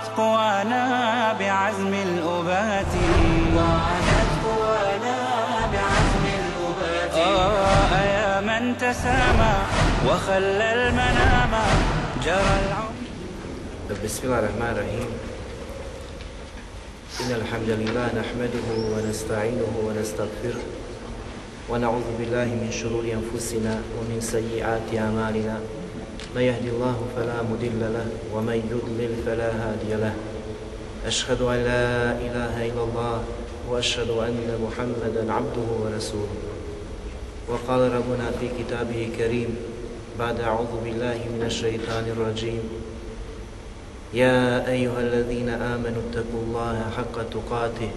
وعادت قوانا بعزم الأبات. وعادت قوانا بعزم الأبات. آه يا من تسامى وخلى المنام جرى العمر. بسم الله الرحمن الرحيم. إن الحمد لله نحمده ونستعينه ونستغفره ونعوذ بالله من شرور أنفسنا ومن سيئات أعمالنا. من يهد الله فلا مضل له ومن يضلل فلا هادي له. أشهد أن لا إله إلا الله وأشهد أن محمدا عبده ورسوله. وقال ربنا في كتابه الكريم بعد أعوذ بالله من الشيطان الرجيم يا أيها الذين آمنوا اتقوا الله حق تقاته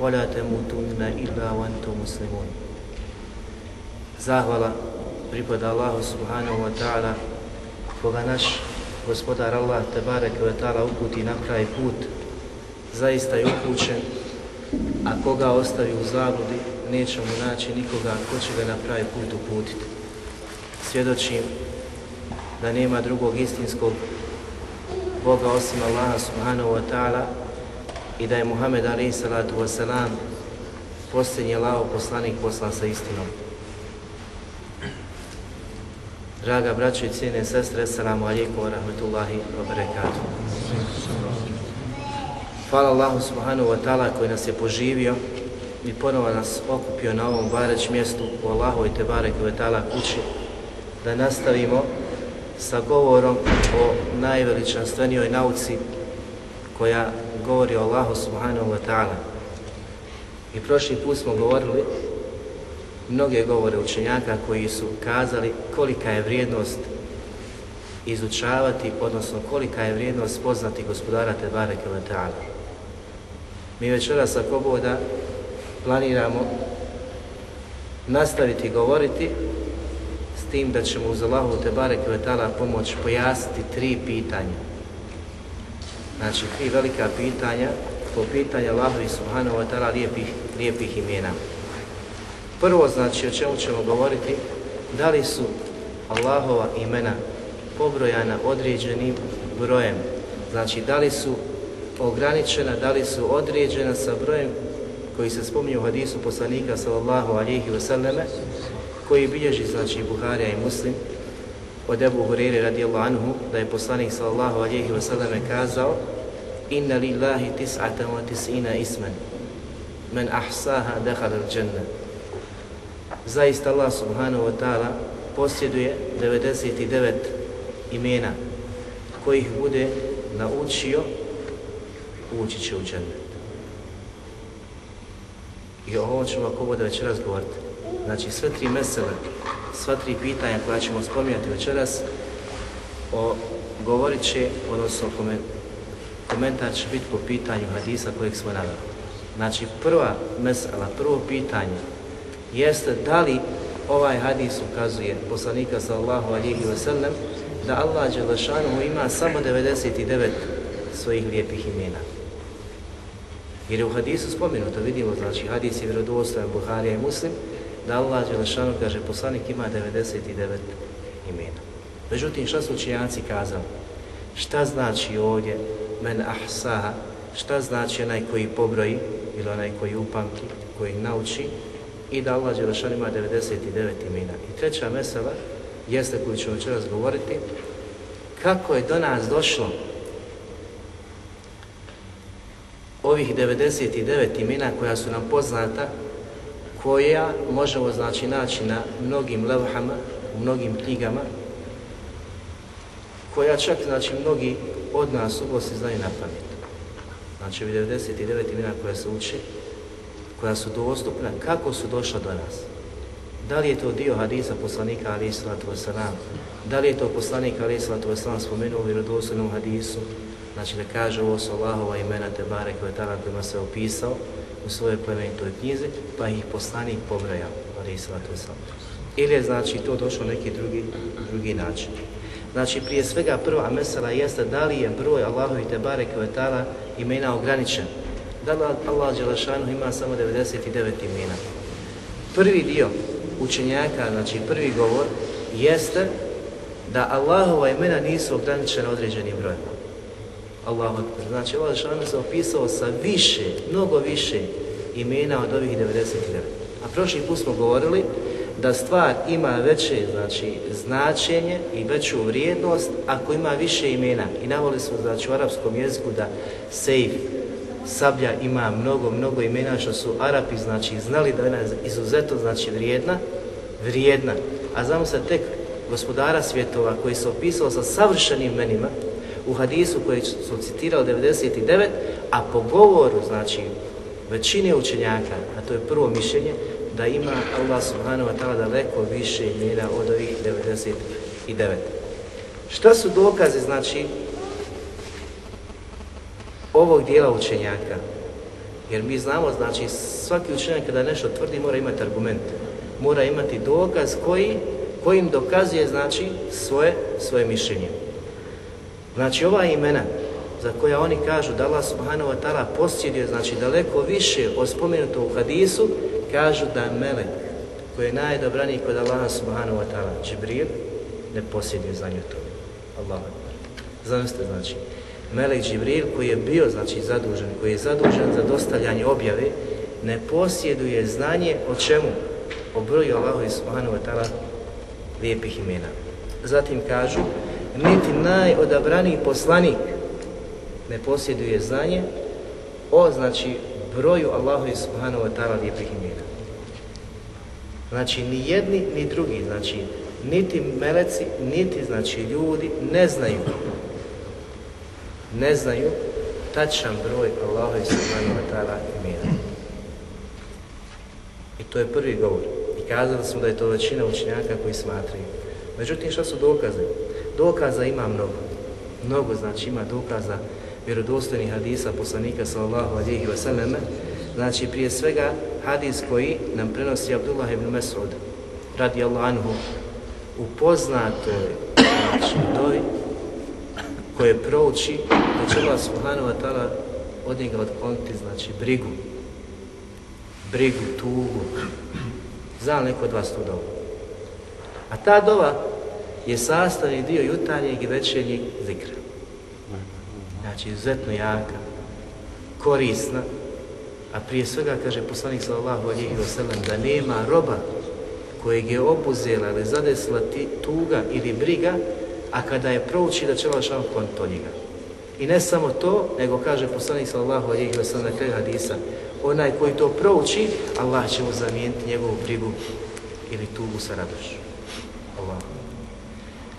ولا تموتن إلا وأنتم مسلمون. Zahvala pripada subhanahu wa ta'ala koga naš gospodar Allah te barek ve ta'ala uputi na kraj put zaista je upućen a koga ostavi u zabludi neće mu naći nikoga ko će ga na pravi put uputiti. Svjedočim da nema drugog istinskog Boga osim Allaha subhanahu wa ta'ala i da je Muhammed alaihi salatu wa posljednji lao poslanik poslan sa istinom. Draga braćo i cijene sestre, assalamu alaikum wa rahmatullahi wa barakatuh. Hvala Allahu subhanahu wa ta'ala koji nas je poživio i ponovo nas okupio na ovom bareć mjestu u Allahu i Tebare ta'ala kući da nastavimo sa govorom o najveličanstvenijoj nauci koja govori o Allahu subhanahu wa ta'ala. I prošli put smo govorili mnoge govore učenjaka koji su kazali kolika je vrijednost izučavati, odnosno kolika je vrijednost poznati gospodara Tebare ta'ala. Mi večeras ako boda planiramo nastaviti govoriti s tim da ćemo uz Allahu Tebare Kvetala pomoć pojasniti tri pitanja. Znači, tri velika pitanja po pitanju Allahu i Subhanahu wa ta'ala lijepih, lijepih imena. Prvo, znači, o čemu ćemo govoriti, da li su Allahova imena pobrojana određenim brojem, znači da li su ograničena, da li su određena sa brojem koji se spominje u hadisu poslanika sallallahu alihi wasallame, koji bilježi, znači, Buharija i Muslim, od Ebu Hureyre radijallahu anhu, da je poslanik sallallahu alihi wasallame kazao Inna lillahi tis'ata wa tis'ina isman, men ahsaha dehal al džanna. Zaista Allah subhanahu wa ta'ala posjeduje 99 imena kojih bude naučio ući će u džennet. I o ćemo ako bude večeras govoriti. Znači sve tri mesele, sva tri pitanja koja ćemo spominjati večeras, o, govorit će, odnosno komentar će biti po pitanju hadisa kojeg smo naveli. Znači prva mesela, prvo pitanje jeste da li ovaj hadis ukazuje poslanika sallahu alihi wasallam da Allah Đelešanu ima samo 99 svojih lijepih imena. Jer je u hadisu spomenuto, vidimo, znači hadis je vjerodostojan Buharija i Muslim, da Allah Đelešanu kaže poslanik ima 99 imena. Međutim, šta su učenjaci kazali? Šta znači ovdje men ahsaha? Šta znači onaj koji pobroji ili onaj koji upamti, koji nauči i da Allah Đelešanu ima 99 imena. I treća mesela jeste koju ćemo večeras kako je do nas došlo ovih 99 imena koja su nam poznata, koja možemo znači naći na mnogim levhama, u mnogim knjigama, koja čak znači mnogi od nas u se znaju na pamet. Znači 99 imena koja se uči, koja su dostupna, kako su došla do nas. Da li je to dio hadisa poslanika ali islatu wasalam? Da li je to poslanik ali islatu wasalam spomenuo u vjerodostojnom hadisu? Znači da kaže ovo su Allahova imena te bare koje tada kojima se opisao u svojoj plemenitoj knjizi, pa ih poslanik pobrajao, ali islatu wasalam. Ili je znači to došlo neki drugi, drugi način. Znači prije svega prva mesela jeste da li je broj Allahovi te bare koje tada imena ograničen. Da Allah Đelešanu ima samo 99 imena. Prvi dio učenjaka, znači prvi govor, jeste da Allahova imena nisu ograničena određenim brojem. Akbar. Znači Allah Žešanu se opisao sa više, mnogo više imena od ovih 99. A prošli put smo govorili da stvar ima veće znači, značenje i veću vrijednost ako ima više imena. I navoli smo znači, u arapskom jeziku da sejf, sablja ima mnogo, mnogo imena što su Arapi znači znali da je ona izuzetno znači vrijedna, vrijedna. A znamo se tek gospodara svjetova koji se opisao sa savršenim imenima u hadisu koji su citirali 99, a po govoru znači većine učenjaka, a to je prvo mišljenje, da ima Allah subhanahu wa ta'ala daleko više imena od ovih 99. Šta su dokaze, znači, ovog dijela učenjaka? Jer mi znamo, znači, svaki učenjak kada nešto tvrdi mora imati argument. Mora imati dokaz koji, kojim dokazuje, znači, svoje, svoje mišljenje. Znači, ova imena za koja oni kažu da Allah subhanahu wa ta'ala posjeduje, znači, daleko više od spomenutog u hadisu, kažu da Melek, koji je najdobraniji kod Allaha subhanahu wa ta'ala, Džibril, ne posjeduje znanje to. Allah. Zamislite, znači, Melek Džibril koji je bio, znači, zadužen, koji je zadužen za dostavljanje objave, ne posjeduje znanje o čemu? O broju Allaha subhanahu wa ta'ala lijepih imena. Zatim kažu, niti najodabraniji poslanik ne posjeduje znanje o, znači, broju Allahu subhanahu wa ta'ala lijepih imena. Znači, ni jedni, ni drugi, znači, niti meleci, niti, znači, ljudi ne znaju, ne znaju tačan broj Allahu subhanahu wa ta'ala imena. I to je prvi govor. I kazali smo da je to većina učenjaka koji smatraju. Međutim, što su dokaze? Dokaza ima mnogo. Mnogo, znači, ima dokaza vjerodostojnih hadisa poslanika sallallahu alihi wasallam, znači prije svega hadis koji nam prenosi Abdullah ibn Mas'ud radi anhu u poznatoj znači, koje prouči da će Allah subhanahu wa ta'ala od njega otkloniti znači brigu. Brigu, tugu. Zna neko od vas tu dovu a ta dova je sastavni dio jutarnjeg i večernjeg zikra. Znači izuzetno jaka, korisna, a prije svega kaže poslanik sallallahu alihi wasallam da nema roba kojeg je obuzela ili zadesila ti, tuga ili briga, a kada je prouči da će Allah to njega. I ne samo to, nego kaže poslanik sallallahu alihi wasallam na kraju hadisa, onaj koji to prouči, Allah će mu zamijeniti njegovu brigu ili tugu sa radošću. Allah.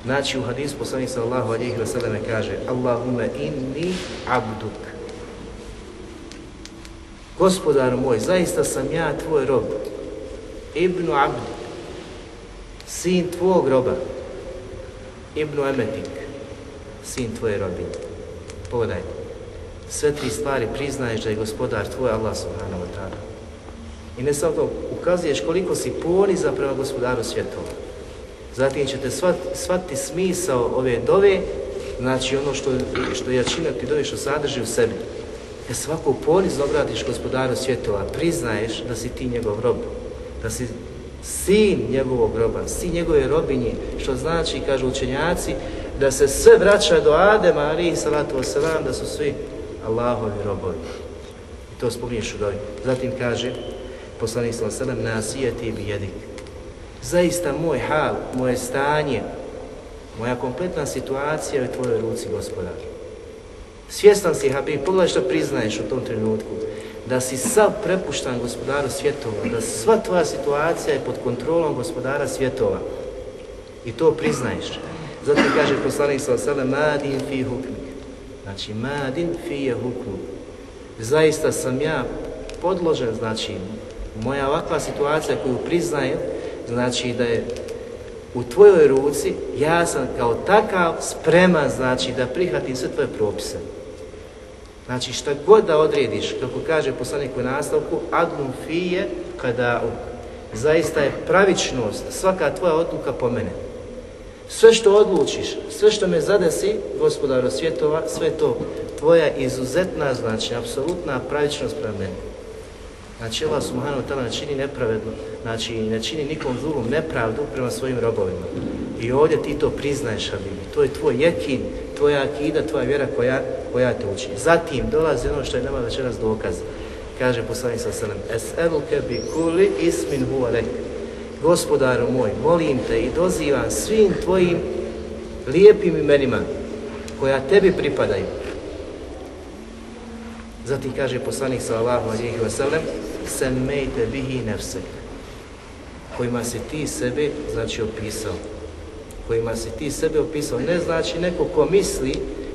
Znači u hadisu poslanik sallallahu alihi wa sallam kaže Allahumma inni abduk. Gospodar moj, zaista sam ja tvoj rob. Ibnu abd. Sin tvog roba. Ibnu emetik. Sin tvoje robine. Pogledaj. Sve tri stvari priznaješ da je gospodar tvoj Allah subhanahu wa ta'ala. I ne samo to, ukazuješ koliko si poniza prema gospodaru svjetova. Zatim ćete shvatiti smisao ove dove, znači ono što, što jačina ti dove što sadrži u sebi. E svako ponizno obratiš gospodaru svjetova, priznaješ da si ti njegov rob, da si sin njegovog roba, sin njegove robinje, što znači, kažu učenjaci, da se sve vraća do Adema, ali salatu wasalam, da su svi Allahovi robovi. I to spominješ u dovi. Zatim kaže, poslanik salatu wasalam, nasijeti zaista moj hal, moje stanje, moja kompletna situacija je u tvojoj ruci, gospodar. Svjestan si, Habib, pogledaj što priznaješ u tom trenutku, da si sav prepuštan gospodaru svjetova, da sva tvoja situacija je pod kontrolom gospodara svjetova. I to priznaješ. Zato kaže poslanik sa osele, madin fi hukmi. Znači, madin fi je. Zaista sam ja podložen, znači, moja ovakva situacija koju priznajem, znači da je u tvojoj ruci, ja sam kao takav spreman, znači da prihvatim sve tvoje propise. Znači šta god da odrediš, kako kaže poslanik u nastavku, adnum fije kada zaista je pravičnost, svaka tvoja odluka po mene. Sve što odlučiš, sve što me zadesi, gospodaro svjetova, sve to tvoja izuzetna, znači apsolutna pravičnost prema meni. Znači Allah subhanahu wa ta'ala ne čini nepravedno, znači ne čini nikom zulum nepravdu prema svojim robovima. I ovdje ti to priznaješ, Habibi. To je tvoj jekin, tvoja akida, tvoja vjera koja, koja te uči. Zatim dolazi ono što je nama večeras dokaz. Kaže poslanik sa selem, Es'eluke bi kuli ismin huwa lek. Gospodaru moj, molim te i dozivam svim tvojim lijepim imenima koja tebi pripadaju. Zatim kaže poslanik sallallahu alejhi ve sellem: "Semmejte bihi nefsek." Kojima si ti sebe znači opisao. Kojima si ti sebe opisao. Ne znači neko ko misli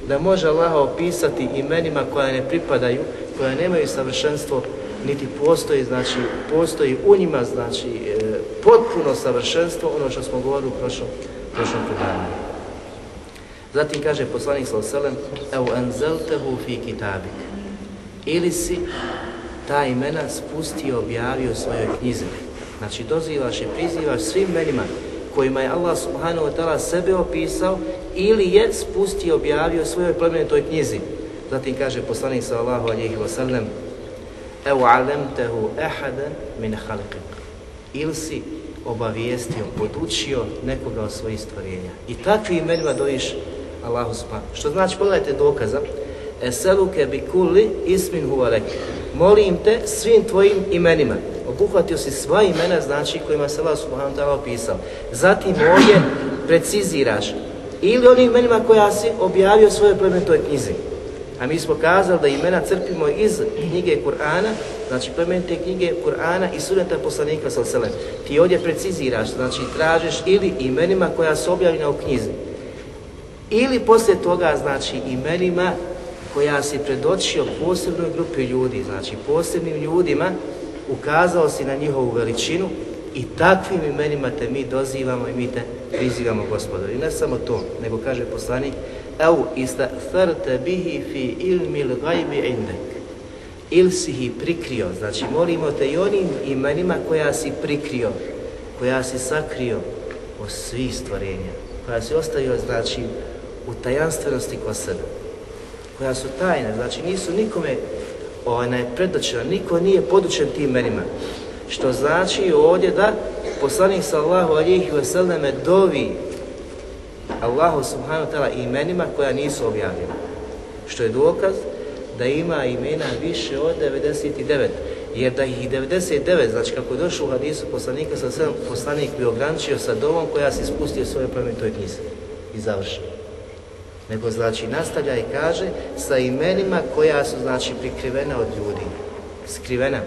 da može Allaha opisati imenima koja ne pripadaju, koja nemaju savršenstvo, niti postoji, znači, postoji u njima, znači, e, potpuno savršenstvo, ono što smo govorili u prošlom, prošlom predavanju. Zatim kaže poslanik sallallahu alejhi ve sellem: "Ev anzaltahu fi kitabik." ili si ta imena spustio, objavio svojoj knjizi. Znači dozivaš i prizivaš svim imenima kojima je Allah subhanahu wa ta'ala sebe opisao ili je spustio, objavio u svojoj plemenitoj knjizi. Zatim kaže poslanik sallallahu alejhi ve sellem: "Ev alemtehu ahadan min khalqik." Ili si obavijestio, podučio nekoga od svojih stvorenja. I takvi imenima dojiš Allahu subhanahu. Što znači, pogledajte dokaza, Eseluke bi kulli ismin huvalek. Molim te svim tvojim imenima. Obuhvatio si sva imena, znači kojima se Allah subhanahu ta'ala opisao. Zatim ovdje preciziraš ili onim imenima koja si objavio svojoj plemenitoj knjizi. A mi smo kazali da imena crpimo iz knjige Kur'ana, znači plemenite knjige Kur'ana i suneta poslanika sa selem. Ti ovdje preciziraš, znači tražiš ili imenima koja su objavljena u knjizi. Ili poslije toga, znači imenima koja si predočio posebnoj grupi ljudi, znači posebnim ljudima, ukazao si na njihovu veličinu i takvim imenima te mi dozivamo i mi te prizivamo gospodar. I ne samo to, nego kaže poslanik, Evo, ista'tharta bihi fi ilmi l'gajbi indek. Ili si ih prikrio, znači molimo te i onim imenima koja si prikrio, koja si sakrio od svih stvorenja, koja si ostavio, znači, u tajanstvenosti kod sebe koja su tajne, znači nisu nikome onaj, predočena, niko nije podučen tim imenima. Što znači ovdje da poslanik sallahu alihi vseleme dovi Allahu subhanahu ta'ala imenima koja nisu objavljena. Što je dokaz da ima imena više od 99. Jer da ih 99, znači kako je došlo u hadisu poslanika, sa poslanik bi ograničio sa dovom koja se spustio svoje plemenitoj knjizi i završio nego znači nastavlja i kaže sa imenima koja su znači prikrivena od ljudi, skrivena,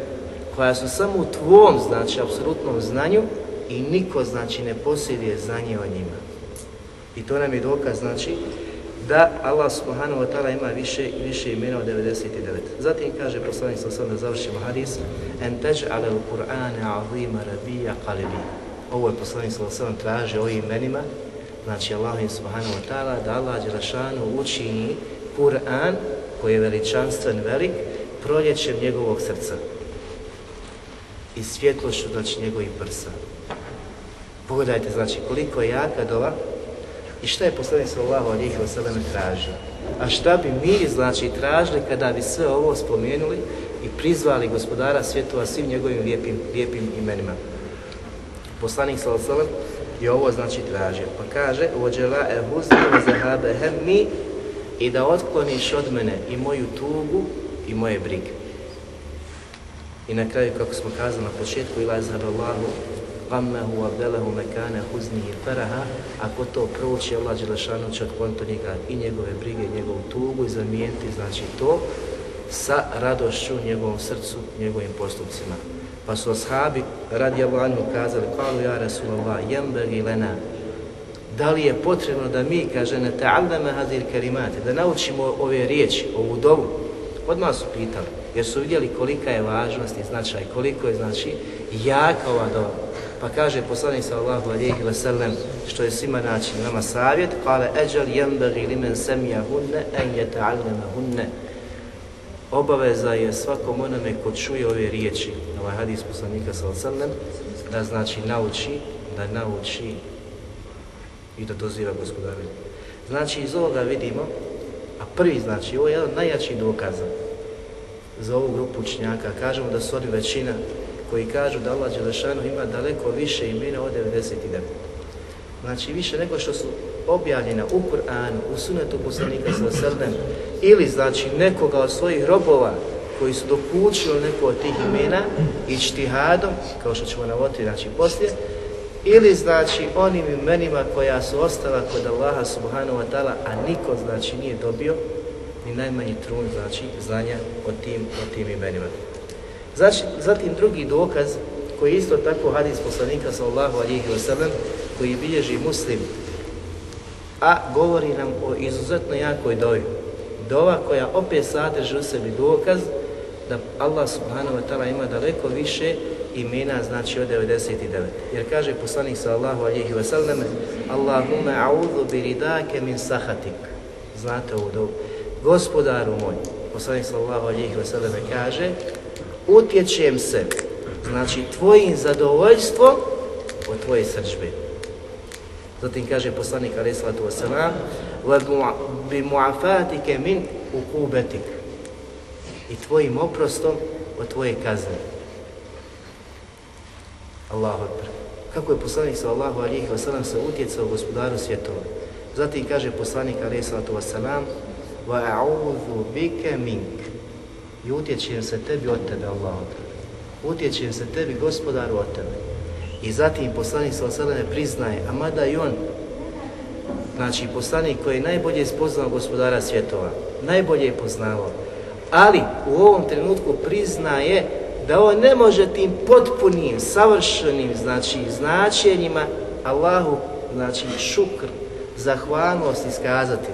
koja su samo u tvom znači apsolutnom znanju i niko znači ne posjeduje znanje o njima. I to nam je dokaz znači da Allah subhanahu wa ta'ala ima više više imena od 99. Zatim kaže poslanik sa da završimo hadis en al-Qur'ana 'azima rabija qalbi. Ovo je poslanik sa traži o imenima znači Allah subhanahu wa ta'ala, da Allah Đelešanu učini Kur'an, koji je veličanstven, velik, proljećem njegovog srca i svjetlošću, znači, njegovih prsa. Pogledajte, znači, koliko je jaka dova i šta je poslanik sallallahu alihi wasallam tražio. A šta bi mi, znači, tražili kada bi sve ovo spomenuli i prizvali gospodara svjetova svim njegovim lijepim, lijepim imenima. Poslanik sallallahu i ovo znači tražio. Pa kaže, vođela e zahabe hemmi i da otkloniš od mene i moju tugu i moje brige. I na kraju, kako smo kazali na početku, ila zahab Allahu qammehu abdelahu mekane huznihi faraha, ako to prouči, Allah Đelešanu će otkloniti njega i njegove brige, i njegovu tugu i zamijeniti, znači to, sa radošću njegovom srcu, njegovim postupcima. Pa su ashabi radi Allahu kazali, kalu ja Rasulallah, jembegi lena, da li je potrebno da mi, kaže, ne ta'allama hadir kalimate, da naučimo ove riječi, ovu dovu? Odmah su pitali, jer su vidjeli kolika je važnost i značaj, koliko je, znači, jaka ova dova. Pa kaže poslanik sallallahu alejhi ve sellem što je svima naći nama savjet, kale eđal yembagi limen semiyahunne en yata'allamahunne. Obaveza je svakom onome ko čuje ove riječi, ovaj hadis poslanika ve sellem, da znači nauči, da nauči i da doziva gospodara. Znači iz ovoga vidimo, a prvi znači, ovo je jedan od najjačih dokaza za ovu grupu učenjaka, kažemo da su oni većina koji kažu da Allah Đelešanu ima daleko više imena od 99. Znači više nego što su objavljena u Kur'anu, u sunetu poslanika sa srdem, ili znači nekoga od svojih robova koji su dokučili neko od tih imena i čtihadom, kao što ćemo navoditi znači poslije, ili znači onim imenima koja su ostala kod Allaha subhanahu wa ta'ala, a niko znači nije dobio ni najmanji trun znači znanja o tim, o tim imenima. Znači, zatim drugi dokaz koji je isto tako hadis poslanika sallallahu alihi wasallam koji bilježi muslim a govori nam o izuzetno jakoj dovi. Dova koja opet sadrži u sebi dokaz da Allah subhanahu wa ta'ala ima daleko više imena, znači od 99. Jer kaže poslanik sallallahu alihi wa sallam Allahumma a'udhu bi ridake min sahatik. Znate ovu dovu. Gospodaru moj, poslanik sallallahu alihi wa sallam kaže utječem se, znači tvojim zadovoljstvom od tvoje srđbe. Zatim kaže poslanik alaih sallatu wasalam bi muafatike min ukubetik i tvojim oprostom od tvoje kazne. Allahu akbar. Kako je poslanik sallallahu alihi wasalam se utjecao gospodaru svjetova. Zatim kaže poslanik alaih sallatu wasalam wa a'udhu bike mink i utječem se tebi od tebe, Allah. Utječem se tebi, gospodaru, od tebe. I zatim poslanik sa ne priznaje, a mada i on, znači poslanik koji je najbolje spoznao gospodara svjetova, najbolje je poznavao, ali u ovom trenutku priznaje da on ne može tim potpunim, savršenim, znači značenjima Allahu, znači šukr, zahvalnost iskazati,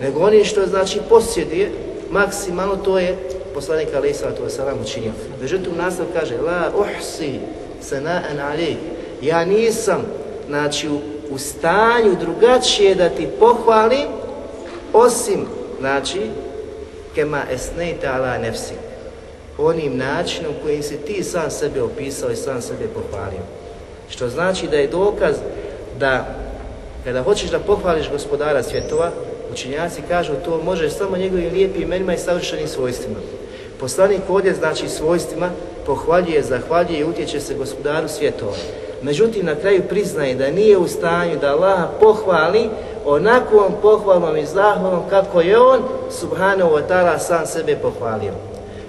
nego oni što znači posjeduje, maksimalno to je poslanik alaih sallatu wasalam učinio. Međutim, nastav kaže, la uhsi sana'an alaih, ja nisam, znači, u, u stanju drugačije da ti pohvalim, osim, znači, kema esnejta ala nefsi, onim načinom kojim si ti sam sebe opisao i sam sebe pohvalio. Što znači da je dokaz da kada hoćeš da pohvališ gospodara svjetova, učinjaci kažu to možeš samo njegovim lijepim imenima i savršenim svojstvima. Poslanik ovdje znači svojstvima pohvaljuje, zahvaljuje i utječe se gospodaru svjetova. Međutim, na kraju priznaje da nije u stanju da Allah pohvali onakvom pohvalom i zahvalom kako je on, subhanahu wa ta'ala, sam sebe pohvalio.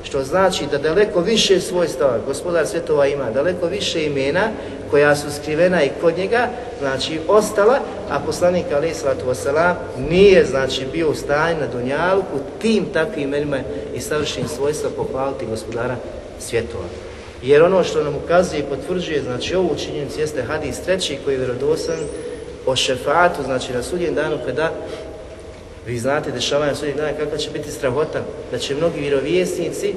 Što znači da daleko više svojstava gospodar svjetova ima, daleko više imena koja su skrivena i kod njega, znači ostala, a poslanik alaih sallatu wasalam nije znači bio u stanju na Dunjalku tim takvim imenima i savršenim svojstva pohvaliti gospodara svjetova. Jer ono što nam ukazuje i potvrđuje, znači ovu činjenicu jeste hadis treći koji je vjerodosan o šefatu, znači na sudjen danu kada vi znate dešavanja na sudnjeg dana kakva će biti strahota, da će mnogi vjerovjesnici,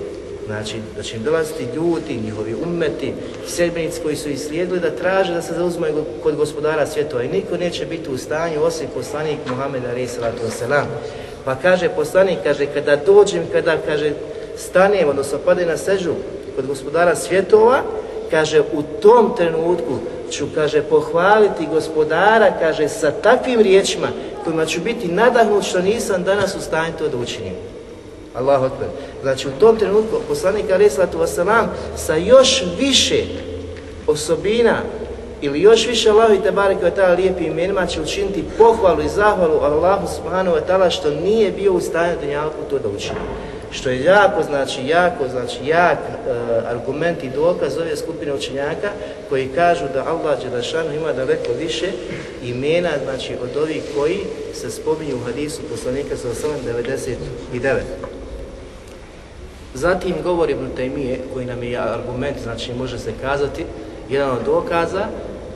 znači da će im dolaziti ljudi, njihovi umeti, sedbenici koji su islijedili da traže da se zauzmaju kod gospodara svjetova i niko neće biti u stanju osim poslanik Muhammed a.s. Pa kaže poslanik, kaže kada dođem, kada kaže stanem, odnosno pade na sežu kod gospodara svjetova, kaže u tom trenutku ću, kaže, pohvaliti gospodara, kaže, sa takvim riječima kojima ću biti nadahnut što nisam danas u stanju to da učinim. Allahu akbar. Znači u tom trenutku poslanik alaih sallatu sa još više osobina ili još više Allahu i Tebareke wa ta'ala lijepim imenima će učiniti pohvalu i zahvalu Allahu subhanahu wa ta'ala što nije bio u stanju dunjalku to da učini. Što je jako, znači, jako, znači, jak e, argument i dokaz ove skupine učenjaka koji kažu da Allah Đelešanu ima daleko više imena, znači, od ovih koji se spominju u hadisu poslanika sa 899. Zatim govori Ibn Taymije, koji nam je argument, znači može se kazati, jedan od dokaza,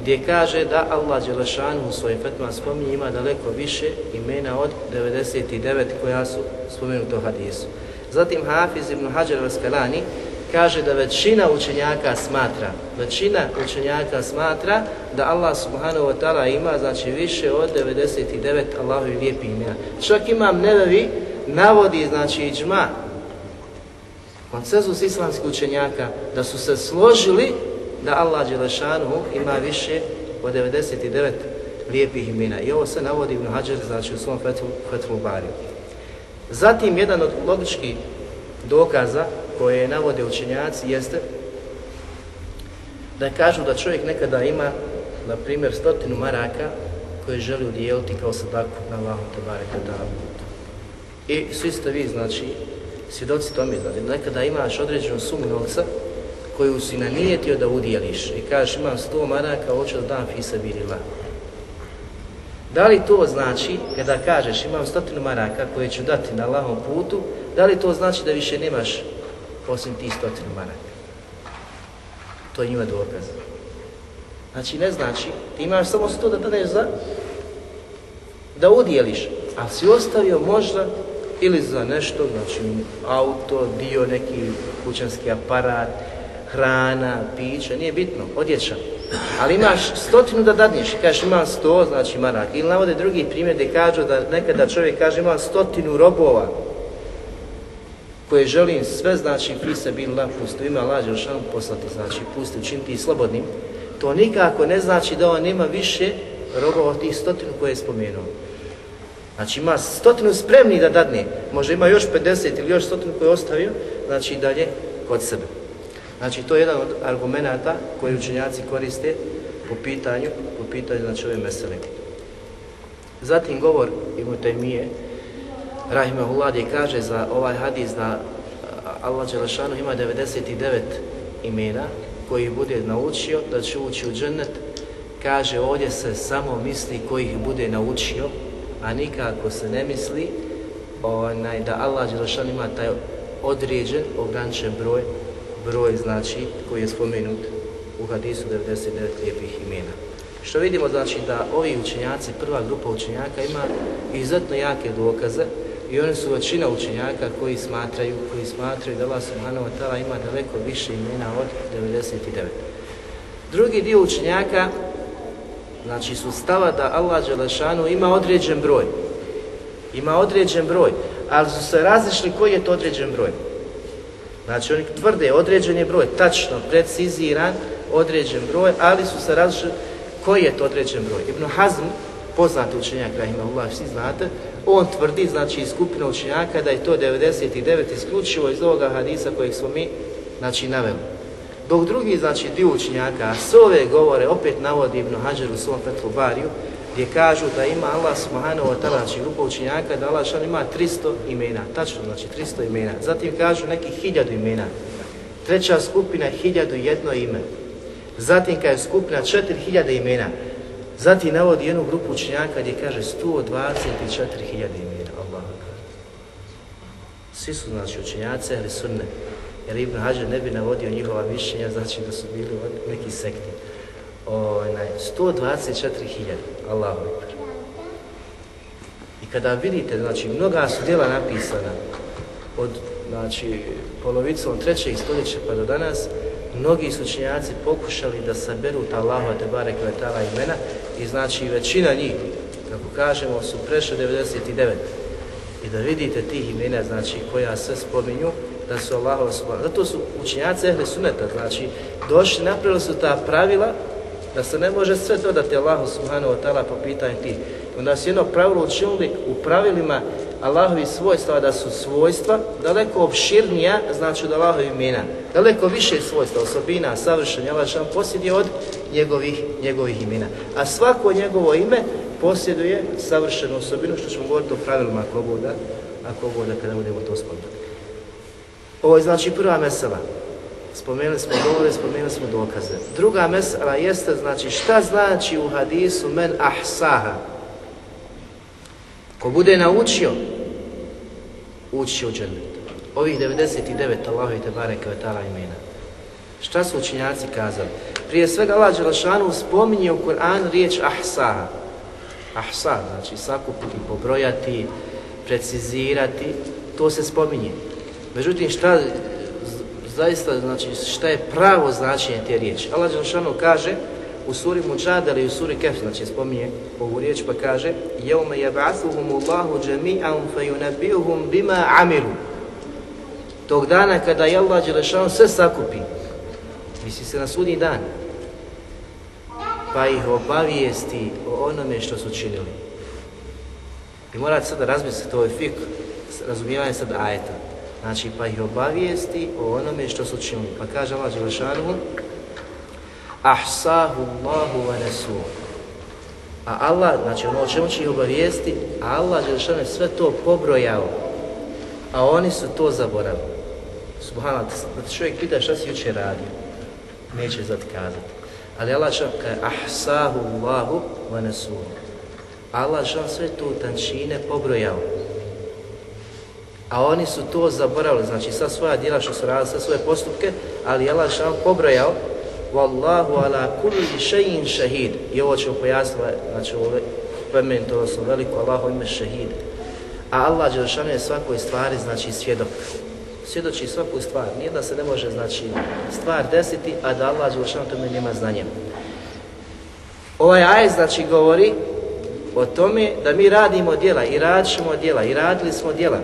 gdje kaže da Allah Đelešanu u svojim fetma spominje ima daleko više imena od 99 koja su spomenuto u hadisu. Zatim Hafiz ibn Hajar al-Skalani kaže da većina učenjaka smatra, većina učenjaka smatra da Allah subhanahu wa ta'ala ima znači više od 99 Allahovi lijepih imena. Čak imam nevevi navodi znači iđma konsenzus islamskih učenjaka da su se složili da Allah Đelešanu ima više od 99 lijepih imena. I ovo se navodi Ibn Hajar znači u svom Fethu, Fethu Bariju. Zatim, jedan od logičkih dokaza koje navode učenjaci jeste da kažu da čovjek nekada ima, na primjer, stotinu maraka koje želi udijeliti kao sadaku na Allahu te bareke I svi ste vi, znači, svjedoci tome da nekada imaš određenu sumu novca koju si nanijetio da udjeliš i kažeš imam sto maraka, hoću da dam fisa birila. Da li to znači, kada kažeš imam stotinu maraka koje ću dati na Allahom putu, da li to znači da više nemaš osim tih stotinu maraka? To je njima dokaz. Znači ne znači, ti imaš samo sto da daneš za da udjeliš, a si ostavio možda ili za nešto, znači auto, dio, neki kućanski aparat, hrana, piće, nije bitno, odjeća. Ali imaš stotinu da dadneš kažeš imam sto, znači marak. Ili navode drugi primjer gdje kažu da nekada čovjek kaže imam stotinu robova koje želim sve, znači fise bil la pustu, ima lađe šan poslati, znači pusti, učiniti slobodnim. To nikako ne znači da on ima više robova od tih stotinu koje je spomenuo. Znači ima stotinu spremni da dadne, možda ima još 50 ili još stotinu koje je ostavio, znači dalje kod sebe. Znači to je jedan od argumenata koji učenjaci koriste po pitanju, po pitanju znači ove mesele. Zatim govor Ibn Taymije, Rahimahullah, gdje kaže za ovaj hadis da Allah Đelešanu ima 99 imena koji bude naučio da će ući u džennet, kaže ovdje se samo misli koji ih bude naučio, a nikako se ne misli onaj, da Allah Đelešanu ima taj određen, ograničen broj broj znači koji je spomenut u hadisu 99 lijepih imena. Što vidimo znači da ovi učenjaci, prva grupa učenjaka ima izuzetno jake dokaze i oni su većina učenjaka koji smatraju, koji smatraju da Allah subhanahu ta'ala ima daleko više imena od 99. Drugi dio učenjaka znači su stava da Allah Đelešanu ima određen broj. Ima određen broj, ali su se različili koji je to određen broj. Znači oni tvrde određen je broj, tačno, preciziran, određen broj, ali su se različili koji je to određen broj. Ibn Hazm, poznati učenjak Rahimahullah, svi znate, on tvrdi, znači iz skupine učenjaka, da je to 99 isključivo iz ovoga hadisa kojeg smo mi, znači, naveli. Dok drugi, znači, dio učenjaka, s ove govore opet navodi Ibn Hajar u svom Petru Bariju, gdje kažu da ima Allah subhanahu wa ta'ala, znači grupa učenjaka, da Allah ima 300 imena, tačno znači 300 imena. Zatim kažu neki hiljadu imena. Treća skupina hiljadu jedno ime. Zatim kada je skupina 4000 imena. Zatim navodi jednu grupu učenjaka gdje kaže 124.000 imena. Allah. Svi su znači učenjaci, sunne. Jer Ibn Hajar ne bi navodio njihova mišljenja, znači da su bili neki sekti onaj, 124.000, Allahu Ekber. I kada vidite, znači, mnoga su djela napisana od, znači, polovicom trećeg stoljeća pa do danas, mnogi su činjaci pokušali da saberu ta Allahova te bare kvetala imena i znači većina njih, kako kažemo, su prešle 99. I da vidite tih imena, znači, koja se spominju, da su Allahova subhanahu. Zato su učinjaci ehli suneta, znači, došli, napravili su ta pravila da se ne može sve dodati Allahu subhanahu wa ta'ala po pitanju tih. Onda se jedno pravilo učinili u pravilima Allahovi svojstva da su svojstva daleko opširnija, znači od Allahovi imena. Daleko više svojstva, osobina, savršenja, Allah šan posjeduje od njegovih, njegovih imena. A svako njegovo ime posjeduje savršenu osobinu, što ćemo govoriti o pravilima ako bude, ako bude kada budemo to spomenuti. Ovo je znači prva mesela. Spomenuli smo govore, spomenuli smo dokaze. Druga mesela jeste, znači, šta znači u hadisu men ahsaha? Ko bude naučio, ući džennet. Ovih 99 Allahovi te bareke imena. Šta su učinjaci kazali? Prije svega Allah Đelešanu spominje u Kur'anu riječ ahsaha. Ahsa, znači sakupiti, pobrojati, precizirati, to se spominje. Međutim, šta zaista znači šta je pravo značenje te riječi. Allah Đelšanu kaže u suri Mučadar i u suri Kef, znači spominje ovu riječ pa kaže Jevme jeb'athuhum Allahu džemi'an fejunabihum bima amilu. Tog dana kada je Allah Đelešanu sve sakupi, misli se na sudnji dan, pa ih obavijesti o onome što su činili. I morate sada razmisliti, o je fik, razumijevanje sada ajeta. Znači, pa ih obavijesti o onome što su činili. Pa kaže Allah Đelešanu, ahsahu Allahu wa nesu. A Allah, znači ono o čemu će ih obavijesti, a Allah Đelešanu je sve to pobrojao, a oni su to zaboravili. Subhanallah, da te čovjek pita šta si jučer radio, neće znati kazati. Ali Allah što kaže, ahsahu Allahu wa nesu. Allah što sve tu tančine pobrojao. A oni su to zaboravili, znači sva svoja djela što su radili, sve svoje postupke, ali Allah što pobrojao, Wallahu ala kulli še'in šahid. I ovo ćemo pojasniti, znači ovo plemen, to su veliko Allahu ime šahid. A Allah Đelšanu je svakoj stvari, znači svjedok. Svjedoči svaku stvar. Nijedna se ne može, znači, stvar desiti, a da Allah Đelšanu tome nema znanja. Ovaj aj, znači, govori o tome da mi radimo djela i radit ćemo djela i radili smo djela.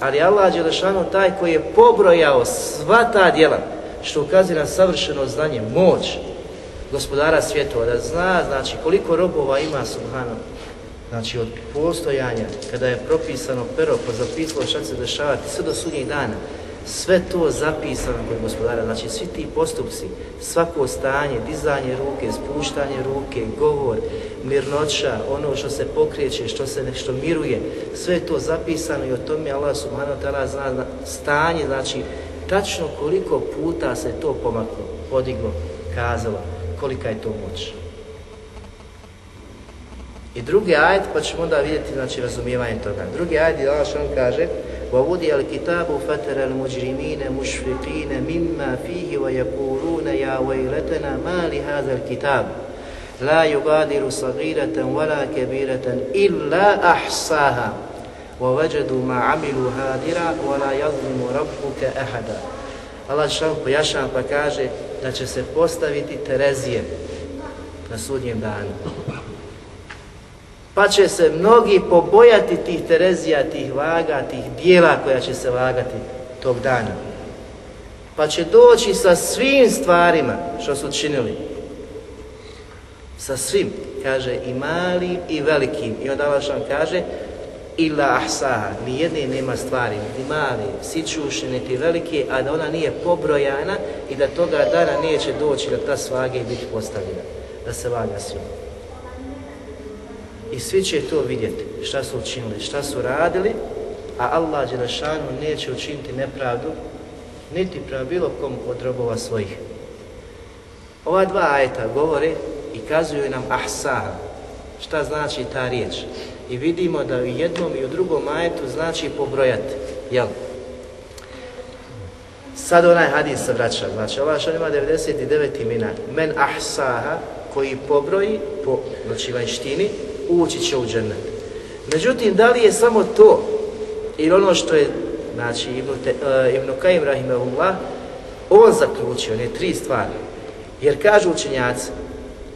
Ali Allah Đelešanu taj koji je pobrojao sva ta djela, što ukazuje na savršeno znanje, moć gospodara svjetova, da zna znači koliko robova ima subhano, znači od postojanja, kada je propisano pero, pa zapisalo šta se dešavati, sve do sudnjih dana, sve to zapisano kod gospodara, znači svi ti postupci, svako stanje, dizanje ruke, spuštanje ruke, govor, mirnoća, ono što se pokreće, što se nešto miruje, sve je to zapisano i o tome Allah subhanahu ta'ala zna stanje, znači tačno koliko puta se to pomaklo, podiglo, kazalo, kolika je to moć. I drugi ajet, pa ćemo onda vidjeti znači, razumijevanje toga. Drugi ajet je Allah što on kaže وَوُدِيَ الْكِتَابُ فَتَرَ الْمُجْرِمِينَ مُشْفِقِينَ مِمَّا فِيهِ وَيَقُولُونَ يَا وَيْلَتَنَا مَا لِهَذَا الْكِتَابُ La yugadiru sagiratan wala kebiratan illa ahsaha wa vajadu ma amilu hadira wala yazlimu rabbuke ahada. Allah šan pojašan pa kaže da će se postaviti Terezije na sudnjem danu. Pa će se mnogi pobojati tih Terezija, tih vaga, tih dijela koja će se vagati tog dana. Pa će doći sa svim stvarima što su činili sa svim, kaže, i malim i velikim. I onda Allah kaže, illa ahsaha, ni jedne nema stvari, ni mali, sićušne, niti velike, a da ona nije pobrojana i da toga dana neće doći da ta svaga i biti postavljena, da se vaga svima. I svi će to vidjeti, šta su učinili, šta su radili, a Allah Đelešanu neće učiniti nepravdu, niti prema bilo kom od robova svojih. Ova dva ajeta govore i kazuju nam ahsaha, šta znači ta riječ. I vidimo da u jednom i u drugom ajetu znači pobrojati, jel? Sad onaj hadis se vraća, znači ova što ima 99 imena, men ahsaha, koji pobroji po znači vanštini, ući će u džennet. Međutim, da li je samo to ili ono što je, znači, Ibn, Te, uh, Ibn Kajim Rahimahullah, on zaključio, one tri stvari. Jer kažu učenjaci,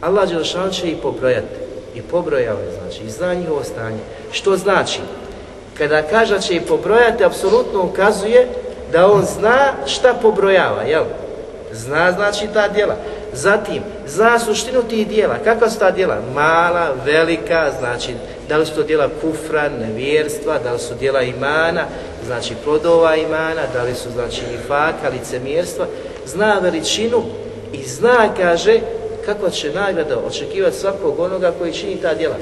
Allah Đelšan će ih pobrojati. I pobrojao je, znači, i zna njihovo stanje. Što znači? Kada kaže da će ih pobrojati, apsolutno ukazuje da on zna šta pobrojava, jel? Zna, znači, ta djela. Zatim, zna suštinu tih dijela. Kakva su ta dijela? Mala, velika, znači, da li su to dijela kufra, nevjerstva, da li su dijela imana, znači plodova imana, da li su, znači, nifaka, licemjerstva. Zna veličinu i zna, kaže, kakva će nagrada očekivati svakog onoga koji čini ta djela.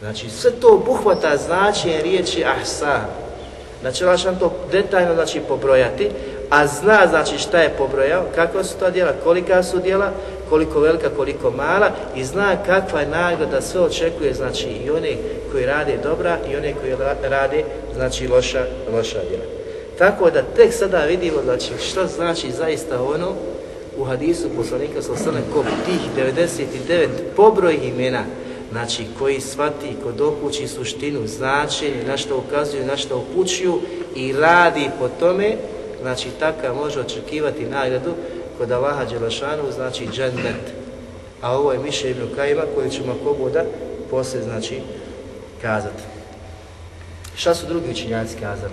Znači, sve to obuhvata značenje riječi ahsa. Znači, lašan to detaljno znači, pobrojati, a zna znači šta je pobrojao, kakva su ta djela, kolika su djela, koliko velika, koliko mala i zna kakva je nagrada, sve očekuje znači i one koji rade dobra i one koji rade znači loša, loša djela. Tako da tek sada vidimo znači što znači zaista ono u hadisu poslanika sa osrame ko tih 99 pobroj imena znači koji svati, ko dokući suštinu, značenje, na što ukazuju, na što upućuju i radi po tome, znači takav može očekivati nagradu kod Allaha Đelešanu, znači džennet. A ovo je miše Ibn Kajima koji ćemo kogoda poslije, znači, kazati. Šta su drugi učinjaci kazali?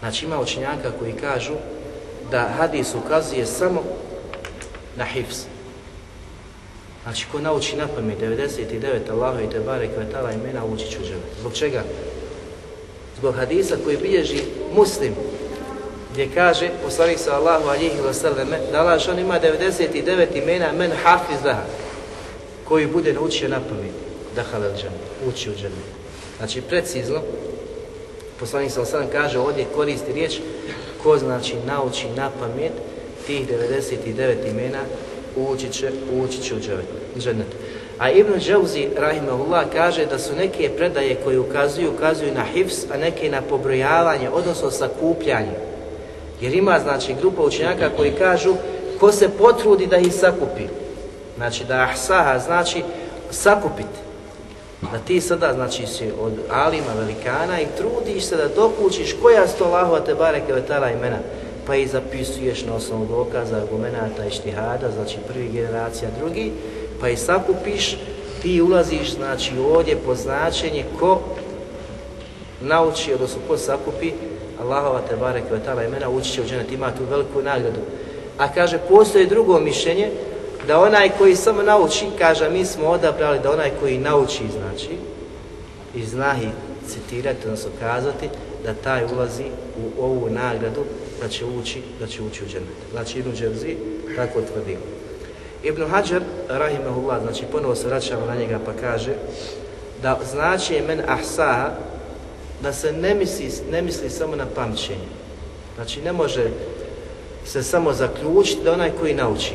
Znači ima učenjaka koji kažu da hadis ukazuje samo na hifz. Znači, ko nauči na pamet 99 Allahu i Tebare kvetala imena ući džene. Zbog čega? Zbog hadisa koji bilježi muslim, gdje kaže, poslanik sa Allahu alihi wasallame, da Allah on ima 99 imena men hafizaha, koji bude naučio na pamet, da halal ući u džene. Znači, precizno, poslanik sa kaže, ovdje koristi riječ, ko znači nauči na pamet tih 99 imena ući će, ući će u džennet. A Ibn Džauzi, rahimahullah, kaže da su neke predaje koje ukazuju, ukazuju na hifs, a neke na pobrojavanje, odnosno sakupljanje. Jer ima, znači, grupa učenjaka koji kažu ko se potrudi da ih sakupi. Znači, da ahsaha znači sakupiti. Da ti sada, znači, si od alima, velikana i trudiš se da dokučiš koja sto Allahova te bareke vetala imena pa i zapisuješ na osnovu dokaza, argumenata i štihada, znači prvi generacija, drugi, pa i sakupiš, ti ulaziš znači ovdje po značenje ko nauči, odnosno ko sakupi Allahova te barek i imena, ući će u dženet, ima tu veliku nagradu. A kaže, postoji drugo mišljenje, da onaj koji samo nauči, kaže, mi smo odabrali da onaj koji nauči, znači, i zna i citirati, odnosno kazati, da taj ulazi u ovu nagradu da će ući, da će ući u džennet. Znači Ibn Dževzi tako tvrdi. Ibn Hajar, rahimahullah, znači ponovo se vraćamo na njega pa kaže da znači men ahsaha da se ne misli, ne misli samo na pamćenje. Znači ne može se samo zaključiti da onaj koji nauči,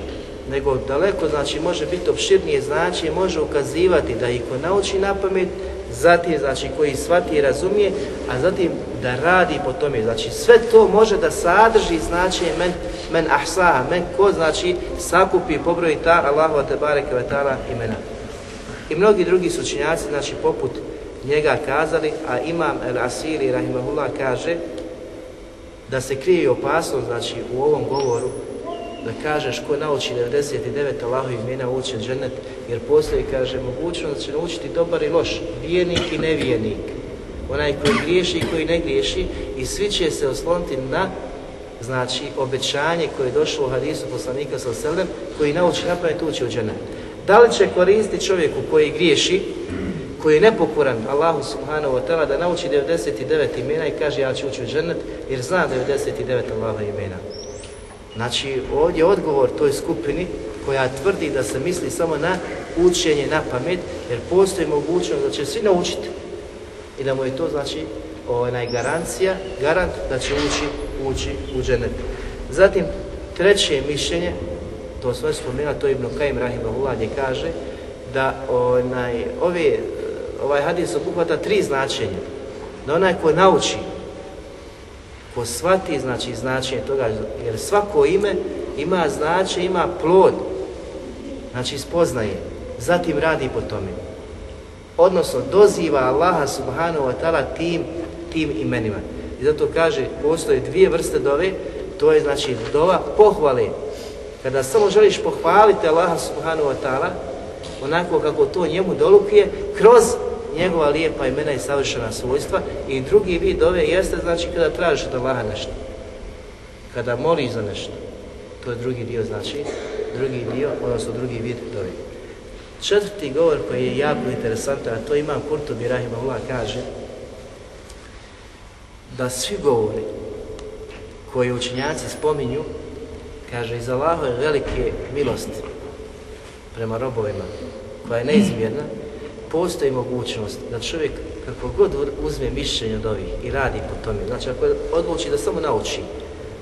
nego daleko znači može biti opširnije znači može ukazivati da i ko nauči na pamet zatim znači koji shvati i razumije, a zatim da radi po tome. Znači sve to može da sadrži znači men, men ahsaha, men ko znači sakupi pobroji ta Allahu te bareke imena. I mnogi drugi su činjaci, znači poput njega kazali, a Imam El Asiri rahimahullah kaže da se krije opasnost znači u ovom govoru da kažeš ko nauči 99 Allahu imena ući džennet, jer postoji, kaže, mogućnost da će naučiti dobar i loš, vijenik i nevijenik. Onaj koji griješi i koji ne griješi i svi će se osloniti na znači obećanje koje je došlo u hadisu poslanika sa selem, koji nauči napraviti ući u džennet. Da li će koristiti čovjeku koji griješi, koji je nepokoran Allahu subhanahu wa ta'ala da nauči 99 imena i kaže ja ću ući u džennet jer zna 99 Allaha imena. Znači, ovdje je odgovor toj skupini koja tvrdi da se misli samo na učenje na pamet, jer postoji mogućnost da će svi naučiti i da mu je to znači onaj garancija, garant da će ući, ući u. Zatim, treće mišljenje, to sve spomena, to je Ibn Kajim Rahimahullah gdje kaže da onaj, ove, ovaj hadis obuhvata tri značenja. Da onaj ko nauči ko shvati znači značenje toga, jer svako ime ima značenje, ima plod, znači spoznaje, zatim radi po tome. Odnosno doziva Allaha subhanahu wa ta'ala tim, tim imenima. I zato kaže, postoje dvije vrste dove, to je znači dova pohvale. Kada samo želiš pohvaliti Allaha subhanahu wa ta'ala, onako kako to njemu dolukuje, kroz njegova lijepa imena i savršena svojstva i drugi vid ove jeste znači kada tražiš od Allaha nešto. Kada moliš za nešto. To je drugi dio znači, drugi dio, odnosno drugi vid dove. Četvrti govor koji je jako interesantan, a to imam Kurtobi Rahimahullah kaže da svi govori koji učenjaci spominju, kaže iz Allahove velike milosti prema robovima, koja je neizmjerna, postoji mogućnost da čovjek kako god uzme mišljenje od ovih i radi po tome, znači ako odluči da samo nauči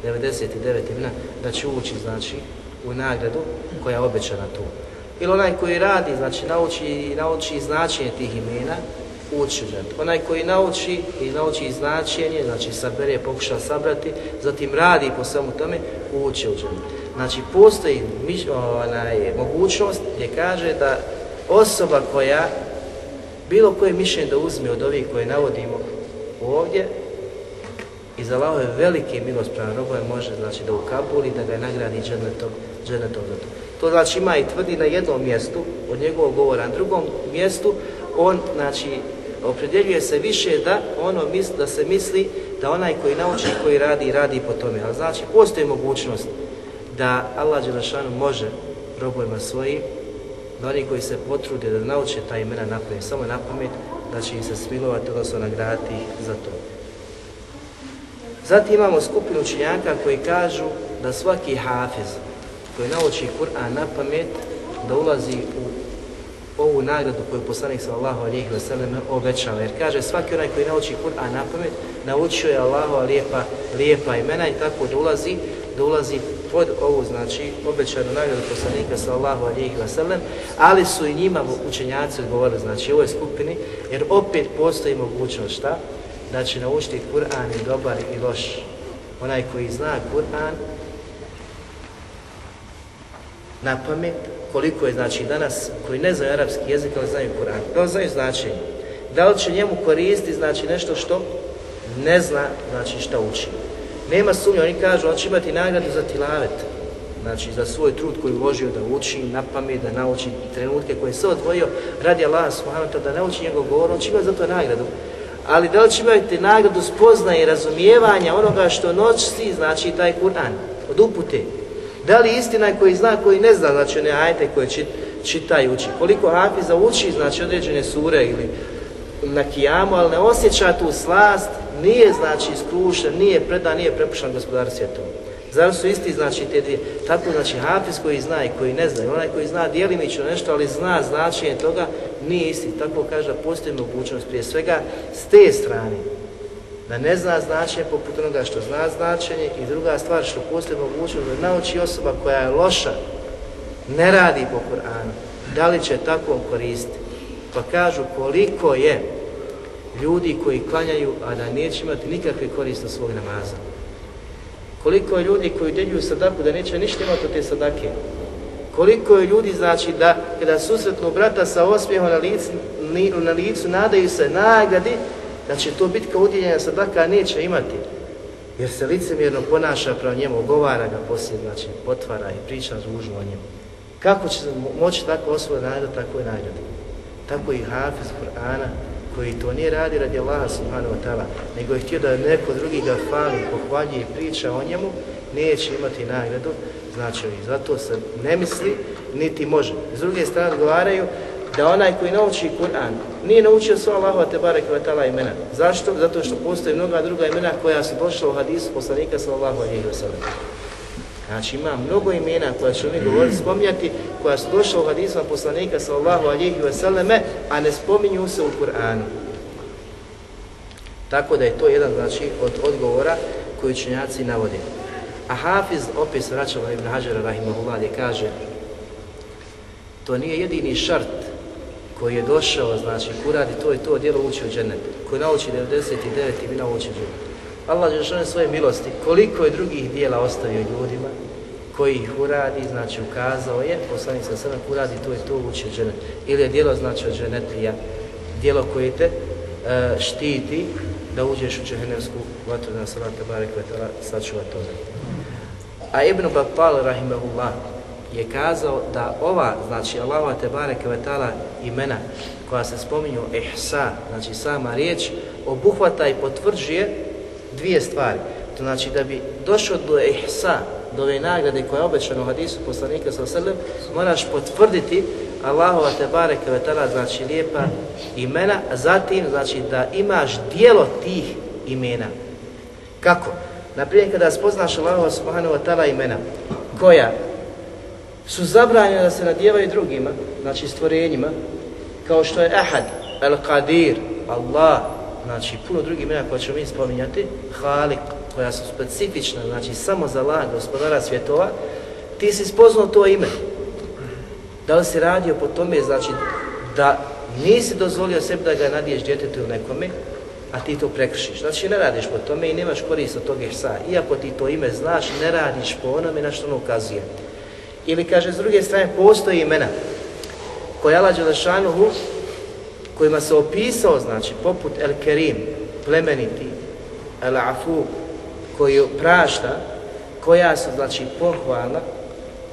99 imena, da će ući znači u nagradu koja je obećana tu. Ili onaj koji radi, znači nauči, nauči značenje tih imena, ući Onaj koji nauči i nauči značenje, znači sabere, pokuša sabrati, zatim radi po svemu tome, ući u Znači postoji onaj, mogućnost gdje kaže da osoba koja bilo koje mišljenje da uzme od ovih koje navodimo ovdje i iz Allahove velike milost prema robove može znači da ukabuli, da ga nagradi džennetom, džennetom za to. To znači ima i tvrdi na jednom mjestu od njegovog govora, na drugom mjestu on znači opredjeljuje se više da ono misli, da se misli da onaj koji nauči koji radi, radi po tome. Ali znači postoji mogućnost da Allah Đelešanu može robojima svojim, da oni koji se potrude da nauče ta imena na pamet, samo na pamet, da će im se smilovati, odnosno nagraditi za to. Zatim imamo skupinu učenjaka koji kažu da svaki hafiz koji nauči Kur'an na pamet, da ulazi u ovu nagradu koju poslanik sallallahu alejhi ve sellem obećava. Jer kaže svaki onaj koji nauči Kur'an na pamet, naučio je Allahova lijepa, lijepa imena i tako da ulazi, da ulazi pod ovu, znači, obećanu nagradu poslanika sallallahu alejhi ve sellem, ali su i njima učenjaci odgovorili, znači, ovoj skupini, jer opet postoji mogućnost, šta? Će naučiti Kur'an i dobar i loš. Onaj koji zna Kur'an na pamet, koliko je znači danas koji ne znaju arapski jezik, ali znaju Kur'an, da li znaju značenje, da li će njemu koristiti znači nešto što ne zna znači šta uči. Nema sumnje, oni kažu, on će imati nagradu za tilavet, znači za svoj trud koji uložio da uči na pamet, da nauči trenutke koje se odvojio radi Allah subhanahu da nauči njegov govor, on će imati za to nagradu. Ali da li će imati nagradu spoznaje i razumijevanja onoga što noći znači taj Kur'an, od upute, da li istina je koji zna, koji ne zna, znači one ajte koje čit, čita i uči. Koliko Hafiza uči, znači određene sure ili na kijamu, ali ne osjeća tu slast, nije znači iskrušen, nije predan, nije prepušan gospodar svijetom. Zar su isti znači te dvije? Tako znači Hafiz koji zna i koji ne zna, onaj koji zna dijelimično nešto, ali zna značenje toga, nije isti. Tako kaže da postoji mogućnost prije svega s te strane da ne zna značenje poput onoga što zna značenje i druga stvar što postoji mogućnost da nauči osoba koja je loša, ne radi po Kur'anu, da li će tako koristiti? Pa kažu koliko je ljudi koji klanjaju, a da neće imati nikakve koriste svog namaza. Koliko je ljudi koji deljuju sadaku da neće ništa imati od te sadake. Koliko je ljudi, znači, da kada susretnu brata sa osmijehom na licu, na licu nadaju se nagradi, da će to biti kao udjeljenja sadaka, neće imati. Jer se licemjerno ponaša prema njemu, ogovara ga poslije, znači potvara i priča ružno o njemu. Kako će moći tako osoba nagrada, tako i nagradi. Tako i Hafiz Kur'ana, koji to nije radi radi Allaha subhanahu wa ta'ala, nego je htio da neko drugi ga fali, pohvaljuje i priča o njemu, neće imati nagradu, znači zato se ne misli, niti može. S druge strane odgovaraju da onaj koji nauči Kur'an nije naučio sva Allahova te barek vatala imena. Zašto? Zato što postoje mnoga druga imena koja su došla u hadisu poslanika sallallahu alejhi ve sellem. Znači ima mnogo imena koja ćemo mi govoriti, spominjati, koja su došla u hadisu poslanika sallallahu alejhi ve selleme, a ne spominju se u Kur'anu. Tako da je to jedan znači od odgovora koji učenjaci navode. A Hafiz opet se Ibn Hađara rahimahullah gdje kaže to nije jedini šart koji je došao, znači, ko radi to i to djelo uči u džennet, koji nauči 99 i mi nauči u džennet. Allah je svoje milosti, koliko je drugih dijela ostavio ljudima, koji ih uradi, znači ukazao je, poslanik sa sebe, uradi to i to uči u džennet. Ili je djelo, znači, od džennetlija, djelo koje te uh, štiti da uđeš u džehennemsku vatru na salate barek vetara, sačuva to. A Ibn Battal, rahimahullah, je kazao da ova, znači Allahova te bareke vetala imena koja se spominju ihsa, znači sama riječ, obuhvata i potvrđuje dvije stvari. To znači da bi došao do ihsa, do ove nagrade koja je obećana u hadisu poslanika sa srlem, moraš potvrditi Allahova te bareke vetala, znači lijepa imena, a zatim znači da imaš dijelo tih imena. Kako? Naprimjer, kada spoznaš Allahova subhanahu wa ta'ala imena, koja su zabranjene da se nadjevaju drugima, znači stvorenjima, kao što je Ahad, Al-Qadir, Allah, znači puno drugih imena koje ćemo mi spominjati, Halik, koja su specifična, znači samo za Allah, gospodara svjetova, ti si spoznao to ime. Da li si radio po tome, znači da nisi dozvolio sebi da ga nadiješ djetetu ili nekome, a ti to prekršiš. Znači ne radiš po tome i nemaš korist od toga ihsa. Iako ti to ime znaš, ne radiš po onome na što ono ukazuje. Ili kaže, s druge strane, postoji imena koja Allah Đelešanuhu, kojima se opisao, znači, poput El Kerim, plemeniti, El Afu, koji prašta, koja su znači pohvalna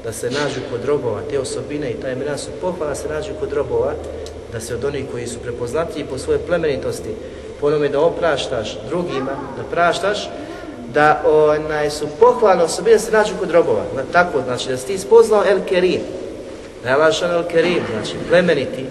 da se nađu kod robova, te osobine i ta imena su pohvalna da se nađu kod robova, da se od onih koji su prepoznatljivi po svojoj plemenitosti, po da opraštaš drugima, da praštaš, da onaj, su pohvalne osobine da se nađu kod robova. Na, tako, znači da si ti spoznao El Kerim, da je Allah El Kerim, znači plemeniti,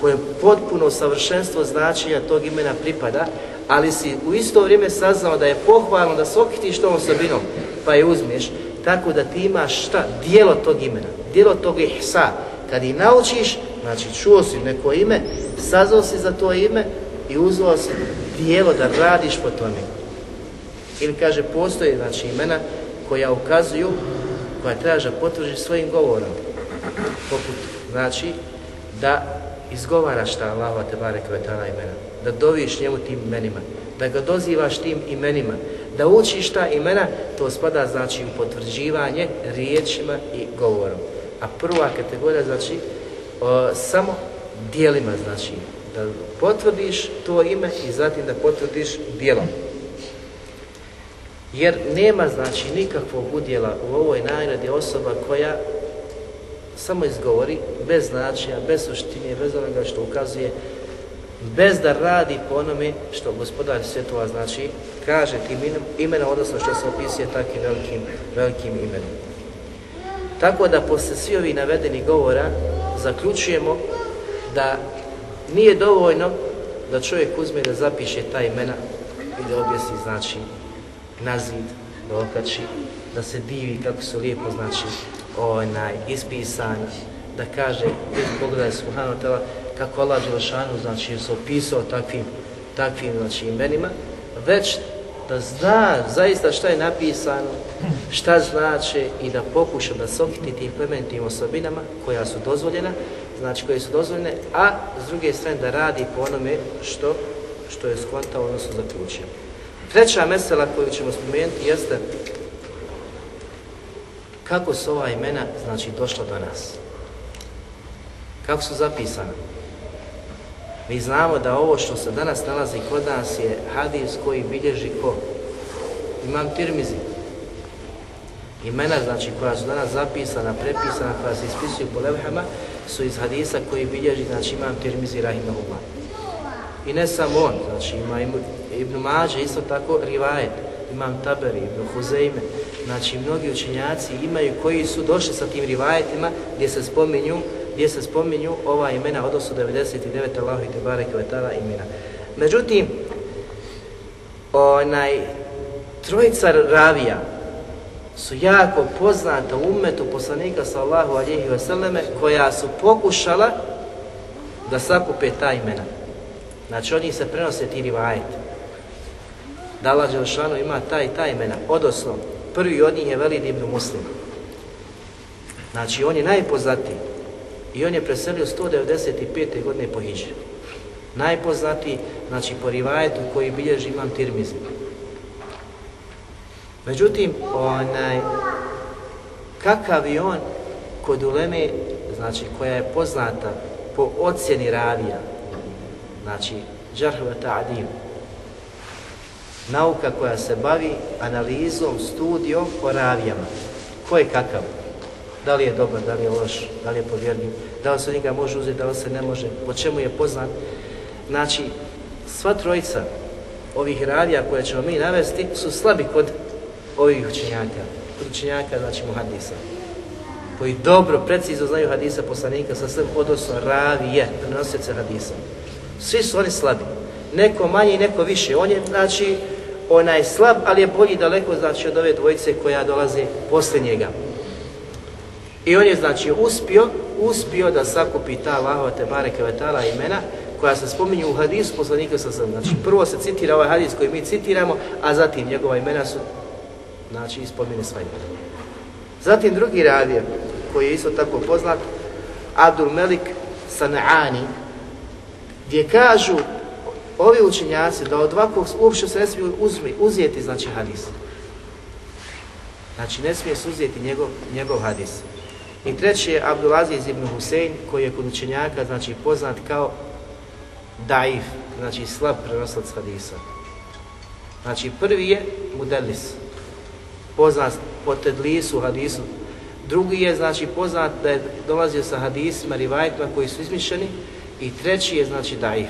koje potpuno savršenstvo značenja tog imena pripada, ali si u isto vrijeme saznao da je pohvalno da se okitiš tom osobinom, pa je uzmiješ, tako da ti imaš šta? Dijelo tog imena, dijelo tog ihsa. Kad ih naučiš, znači čuo si neko ime, saznao si za to ime i uzeo si dijelo da radiš po tome. Ili kaže, postoje znači imena koja ukazuju, koja traža potvrži svojim govorom. Poput, znači, da izgovaraš ta Allahova te barek imena, da doviš njemu tim imenima, da ga dozivaš tim imenima, da učiš ta imena, to spada znači u potvrđivanje riječima i govorom. A prva kategorija znači o, samo dijelima znači da potvrdiš to ime i zatim da potvrdiš dijelom. Jer nema znači nikakvog udjela u ovoj nagradi osoba koja samo izgovori, bez značaja, bez suštine, bez onoga što ukazuje, bez da radi po onome što gospodar svjetova znači, kaže tim imena, odnosno što se opisuje takvim velikim, velikim imenom. Tako da posle svi ovih navedenih govora zaključujemo da nije dovoljno da čovjek uzme da zapiše ta imena i da objesi znači na zid, da okači, da se divi kako su lijepo znači onaj, ispisan, da kaže, pogledaj Subhanahu tela, kako Allah Đelešanu, znači, se opisao takvim, takvim, znači, imenima, već da zna zaista šta je napisano, šta znači i da pokuša da se okiti tim plemenitim osobinama koja su dozvoljena, znači koje su dozvoljene, a s druge strane da radi po onome što, što je skontao, odnosno zaključio. Treća mesela koju ćemo spomenuti jeste kako su ova imena znači došla do nas? Kako su zapisana? Mi znamo da ovo što se danas nalazi kod nas je hadis koji bilježi ko? Imam tirmizi. Imena znači koja su danas zapisana, prepisana, koja se ispisuju po levhama, su iz hadisa koji bilježi, znači imam tirmizi rahimahullah. I ne samo on, znači ima Ibn Mađe isto tako rivajet, imam Taberi, Ibn Huzeyme, Znači, mnogi učenjaci imaju koji su došli sa tim rivajetima gdje se spominju, gdje se spominju ova imena, odnosno 99 Allahu i Tebare Kvetala imena. Međutim, onaj, trojica ravija su jako poznata u umetu poslanika sallahu alihi vseleme koja su pokušala da sakupe ta imena. Znači, oni se prenose ti rivajeti. Da Allah ima ta i ta imena, odnosno Prvi od njih je Velid ibn Muslim. Znači, on je najpoznatiji. I on je preselio 195. godine po Hiđe. Najpoznatiji, znači po rivajetu koji bilježi imam tirmizi. Međutim, onaj, kakav je on kod uleme, znači koja je poznata po ocjeni ravija, znači džarhva ta'adiju, nauka koja se bavi analizom, studijom o ravijama. Ko je kakav? Da li je dobar, da li je loš, da li je povjerljiv, da li se njega može uzeti, da li se ne može, po čemu je poznat. Znači, sva trojica ovih ravija koje ćemo mi navesti su slabi kod ovih učenjaka, kod učenjaka, znači muhadisa, koji dobro, precizno znaju hadisa poslanika sa svem odnosno ravije, prenosioce hadisa. Svi su oni slabi. Neko manje i neko više. On je, znači, onaj slab, ali je bolji daleko znači od ove dvojice koja dolaze poslije njega. I on je znači uspio, uspio da sakupi ta Allahova te bareke imena koja se spominju u hadisu poslanika sa Znači prvo se citira ovaj hadis koji mi citiramo, a zatim njegova imena su znači spomine sva imena. Zatim drugi radije koji je isto tako poznat, Abdul Melik San'ani, gdje kažu ovi učenjaci da od ovakvog uopće se ne smiju uzmi, uzeti znači hadis. Znači ne smije se uzeti njegov, njegov hadis. I treći je Abdulaziz ibn Husein koji je kod učenjaka znači poznat kao daif, znači slab prenoslac hadisa. Znači prvi je Mudelis, poznat po tedlisu, hadisu. Drugi je znači poznat da je dolazio sa hadisima, rivajtima koji su izmišljeni i treći je znači daif.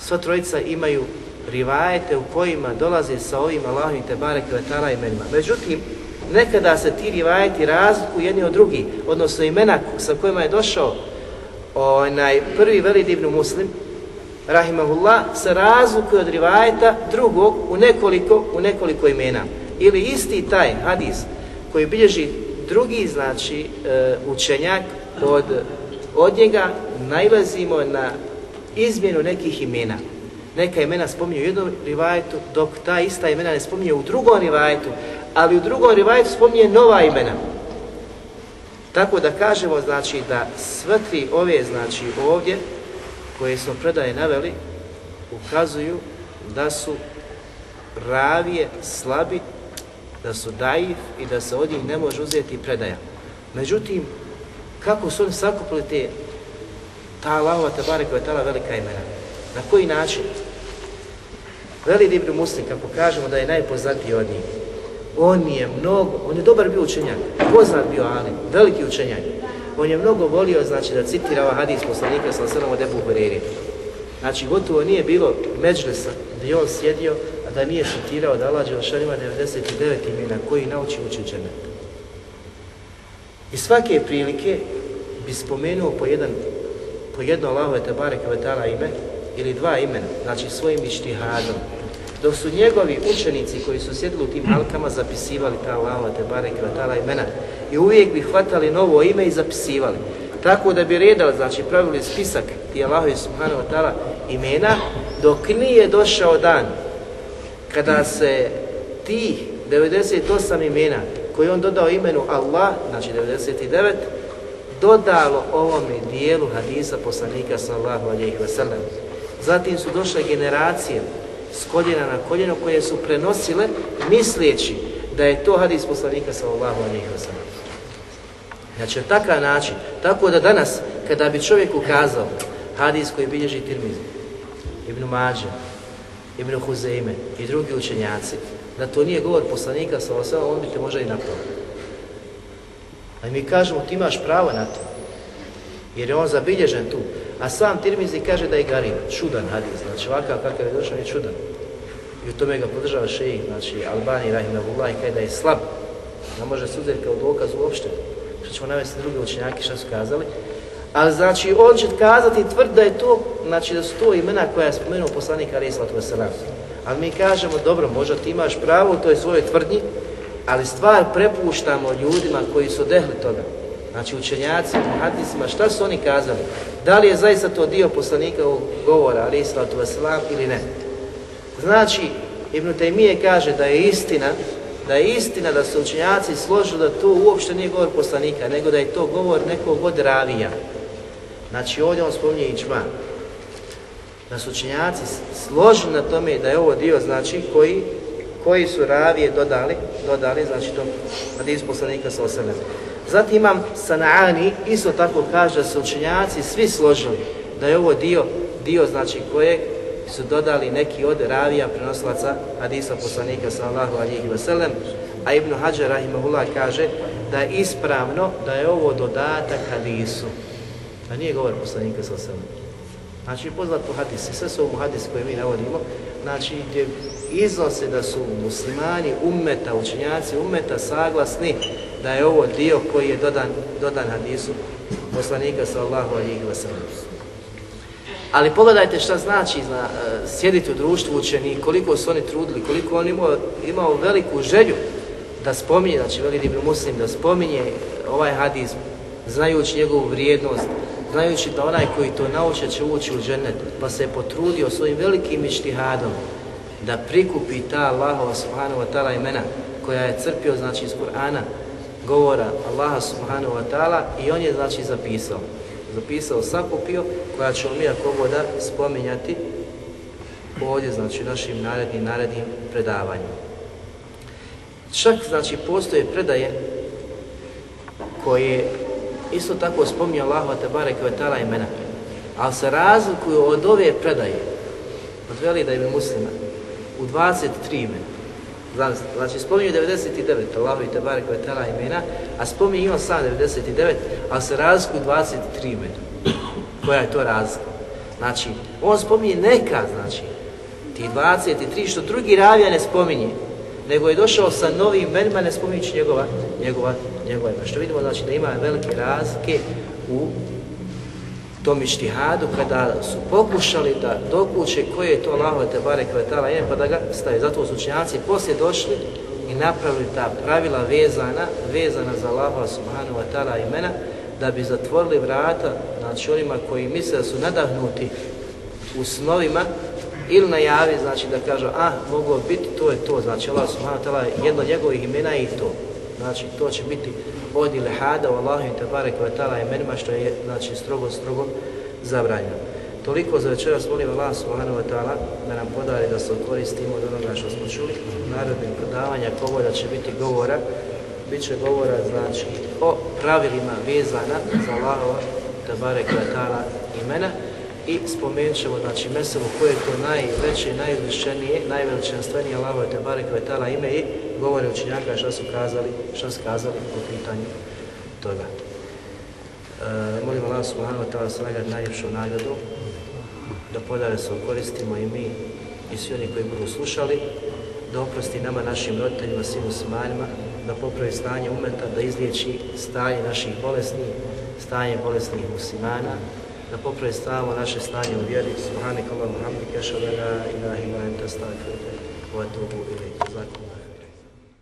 Sva trojica imaju rivajete u kojima dolaze sa ovim Allahom i Tebare Kvetala imenima. Međutim, nekada se ti rivajeti razlikuju jedni od drugih, odnosno imena sa kojima je došao onaj prvi veli divnu muslim, rahimahullah, se razlikuje od rivajeta drugog u nekoliko, u nekoliko imena. Ili isti taj hadis koji bilježi drugi, znači, e, učenjak od, od njega nailazimo na izmjenu nekih imena. Neka imena spominju u jednom rivajetu, dok ta ista imena ne spominje u drugom rivajetu, ali u drugom rivajetu spominje nova imena. Tako da kažemo, znači, da sve tri ove, znači, ovdje, koje smo predaje naveli, ukazuju da su ravije slabi, da su daif i da se od njih ne može uzeti predaja. Međutim, kako su oni sakupili te ta Allahova tabare koja je tala velika imena? Na koji način? Veli Ibn Muslim, kako kažemo da je najpoznatiji od njih, on je mnogo, on je dobar bio učenjak, poznat bio Ali, veliki učenjak. On je mnogo volio, znači, da citira ovaj hadis poslanika sa osrnom od Ebu Hureri. Znači, gotovo nije bilo međlesa gdje on sjedio, a da nije citirao da Allah Đelšan ima 99 imena koji nauči uči džennet. I svake prilike bi spomenuo po jedan po jedno Allahove Tebare Kvetala ime ili dva imena, znači svojim ištihadom. Dok su njegovi učenici koji su sjedili u tim halkama zapisivali ta Allahova Tebare Kvetala imena i uvijek bi hvatali novo ime i zapisivali. Tako da bi redali, znači pravili spisak ti Allahovi Subhanahu wa ta'ala imena, dok nije došao dan kada se tih 98 imena koji on dodao imenu Allah, znači 99, dodalo ovome dijelu hadisa poslanika sallahu alaihi wa sallam. Zatim su došle generacije s koljena na koljeno koje su prenosile misleći da je to hadis poslanika sallahu alaihi wa sallam. Znači, na takav način, tako da danas, kada bi čovjek ukazao hadis koji bilježi Tirmizi, Ibn Mađe, Ibn Huzeime i drugi učenjaci, da to nije govor poslanika wa sallam, on bi te možda i napravio. Ali mi kažemo ti imaš pravo na to. Jer je on zabilježen tu. A sam Tirmizi kaže da je garib, čudan hadis. Znači ovakav kakav je došao je čudan. I u tome ga podržava šejih, znači Albani Rahimahullah i kaže da je slab. Ne može se uzeti kao dokaz uopšte. Što ćemo navesti drugi učenjaki što su kazali. Ali znači on će kazati tvrd da je to, znači da su to imena koja je spomenuo poslanik Ali Islatu Veselam. Ali mi kažemo, dobro, možda ti imaš pravo u toj svojoj tvrdnji, ali stvar prepuštamo ljudima koji su dehli toga. Znači učenjaci, hadisima, šta su oni kazali? Da li je zaista to dio poslanikovog govora, ali islatu ili ne? Znači, Ibn Taymije kaže da je istina, da je istina da su učenjaci složili da to uopšte nije govor poslanika, nego da je to govor nekog od ravija. Znači ovdje on spominje ičma. Da su učenjaci složili na tome da je ovo dio, znači, koji koji su ravije dodali, dodali znači to hadis poslanika sa osallam. Zatim imam Sanani, isto tako kaže da su učenjaci svi složili da je ovo dio, dio znači kojeg su dodali neki od ravija prenosilaca hadisa poslanika sallallahu alihi wasallam, a Ibn Hajar rahimahullah kaže da je ispravno da je ovo dodatak hadisu, da nije govor poslanika wasallam. Znači, poznat po hadisi, sve su ovo hadisi koje mi navodimo, znači gdje iznose da su muslimani ummeta, učenjaci ummeta saglasni da je ovo dio koji je dodan, dodan hadisu poslanika sallahu alihi wasallam. Ali pogledajte šta znači zna, uh, sjediti u društvu učeni, koliko su oni trudili, koliko on imao, imao veliku želju da spominje, znači veli Ibn Muslim, da spominje ovaj hadis, znajući njegovu vrijednost, znajući da onaj koji to nauče će ući u džennet, pa se je potrudio svojim velikim ištihadom da prikupi ta Allahova subhanahu wa ta'ala imena koja je crpio znači iz Kur'ana govora Allaha subhanahu wa ta'ala i on je znači zapisao. Zapisao, sakupio koja ćemo mi ako voda spominjati ovdje znači našim narednim, narednim predavanjima. Čak znači postoje predaje koje isto tako spominje Allahova tebare kao tala imena, ali se razlikuju od ove predaje, od veli da ime muslima, u 23 imena. Znači, spominju 99, Allahu i Tebare koje tela imena, a spominju ima sam 99, ali se razliku 23 imena. Koja je to razlika? Znači, on spominje neka, znači, ti 23 što drugi ravija ne spominje, nego je došao sa novim imenima ne spominjući njegova, njegova, njegova ima. Što vidimo, znači, da ima velike razlike u tom ištihadu kada su pokušali da dokuće koje je to Allahove te bare kvetala ime pa da ga staje. Zato su učenjaci poslije došli i napravili ta pravila vezana, vezana za Allahova subhanahu wa ta'ala imena da bi zatvorili vrata znači onima koji misle da su nadahnuti u snovima ili najavi, znači da kažu, a, moglo biti, to je to, znači Allah subhanahu wa ta'ala jedno njegovih imena je i to. Znači, to će biti od ilhada u Allahu i tebare kvetala imenima, što je, znači, strogo, strogo zabranjeno. Toliko za večeras molim Allah subhanahu wa ta'ala da nam podari da se koristimo od onoga što smo čuli. Narodnim predavanja govora će biti govora, bit će govora znači o pravilima vezana za Allahova tebare kvetala imena i spomenut ćemo znači meselu koje je to najveće, najuzvišenije, najveličanstvenije Allahove tebare kvetala ime i govore učenjaka šta su kazali, šta su kazali po pitanju toga. E, molim Allah subhanahu wa ta'ala svega najljepšu nagradu, da podare se koristimo i mi i svi oni koji budu slušali, da oprosti nama, našim roditeljima, svim muslimanima, da popravi stanje umeta, da izliječi stanje naših bolesnih, stanje bolesnih muslimana, da popravi stavo naše stanje u vjeri. Subhanak Allahumma hamdika, ashhadu an la ilaha illa anta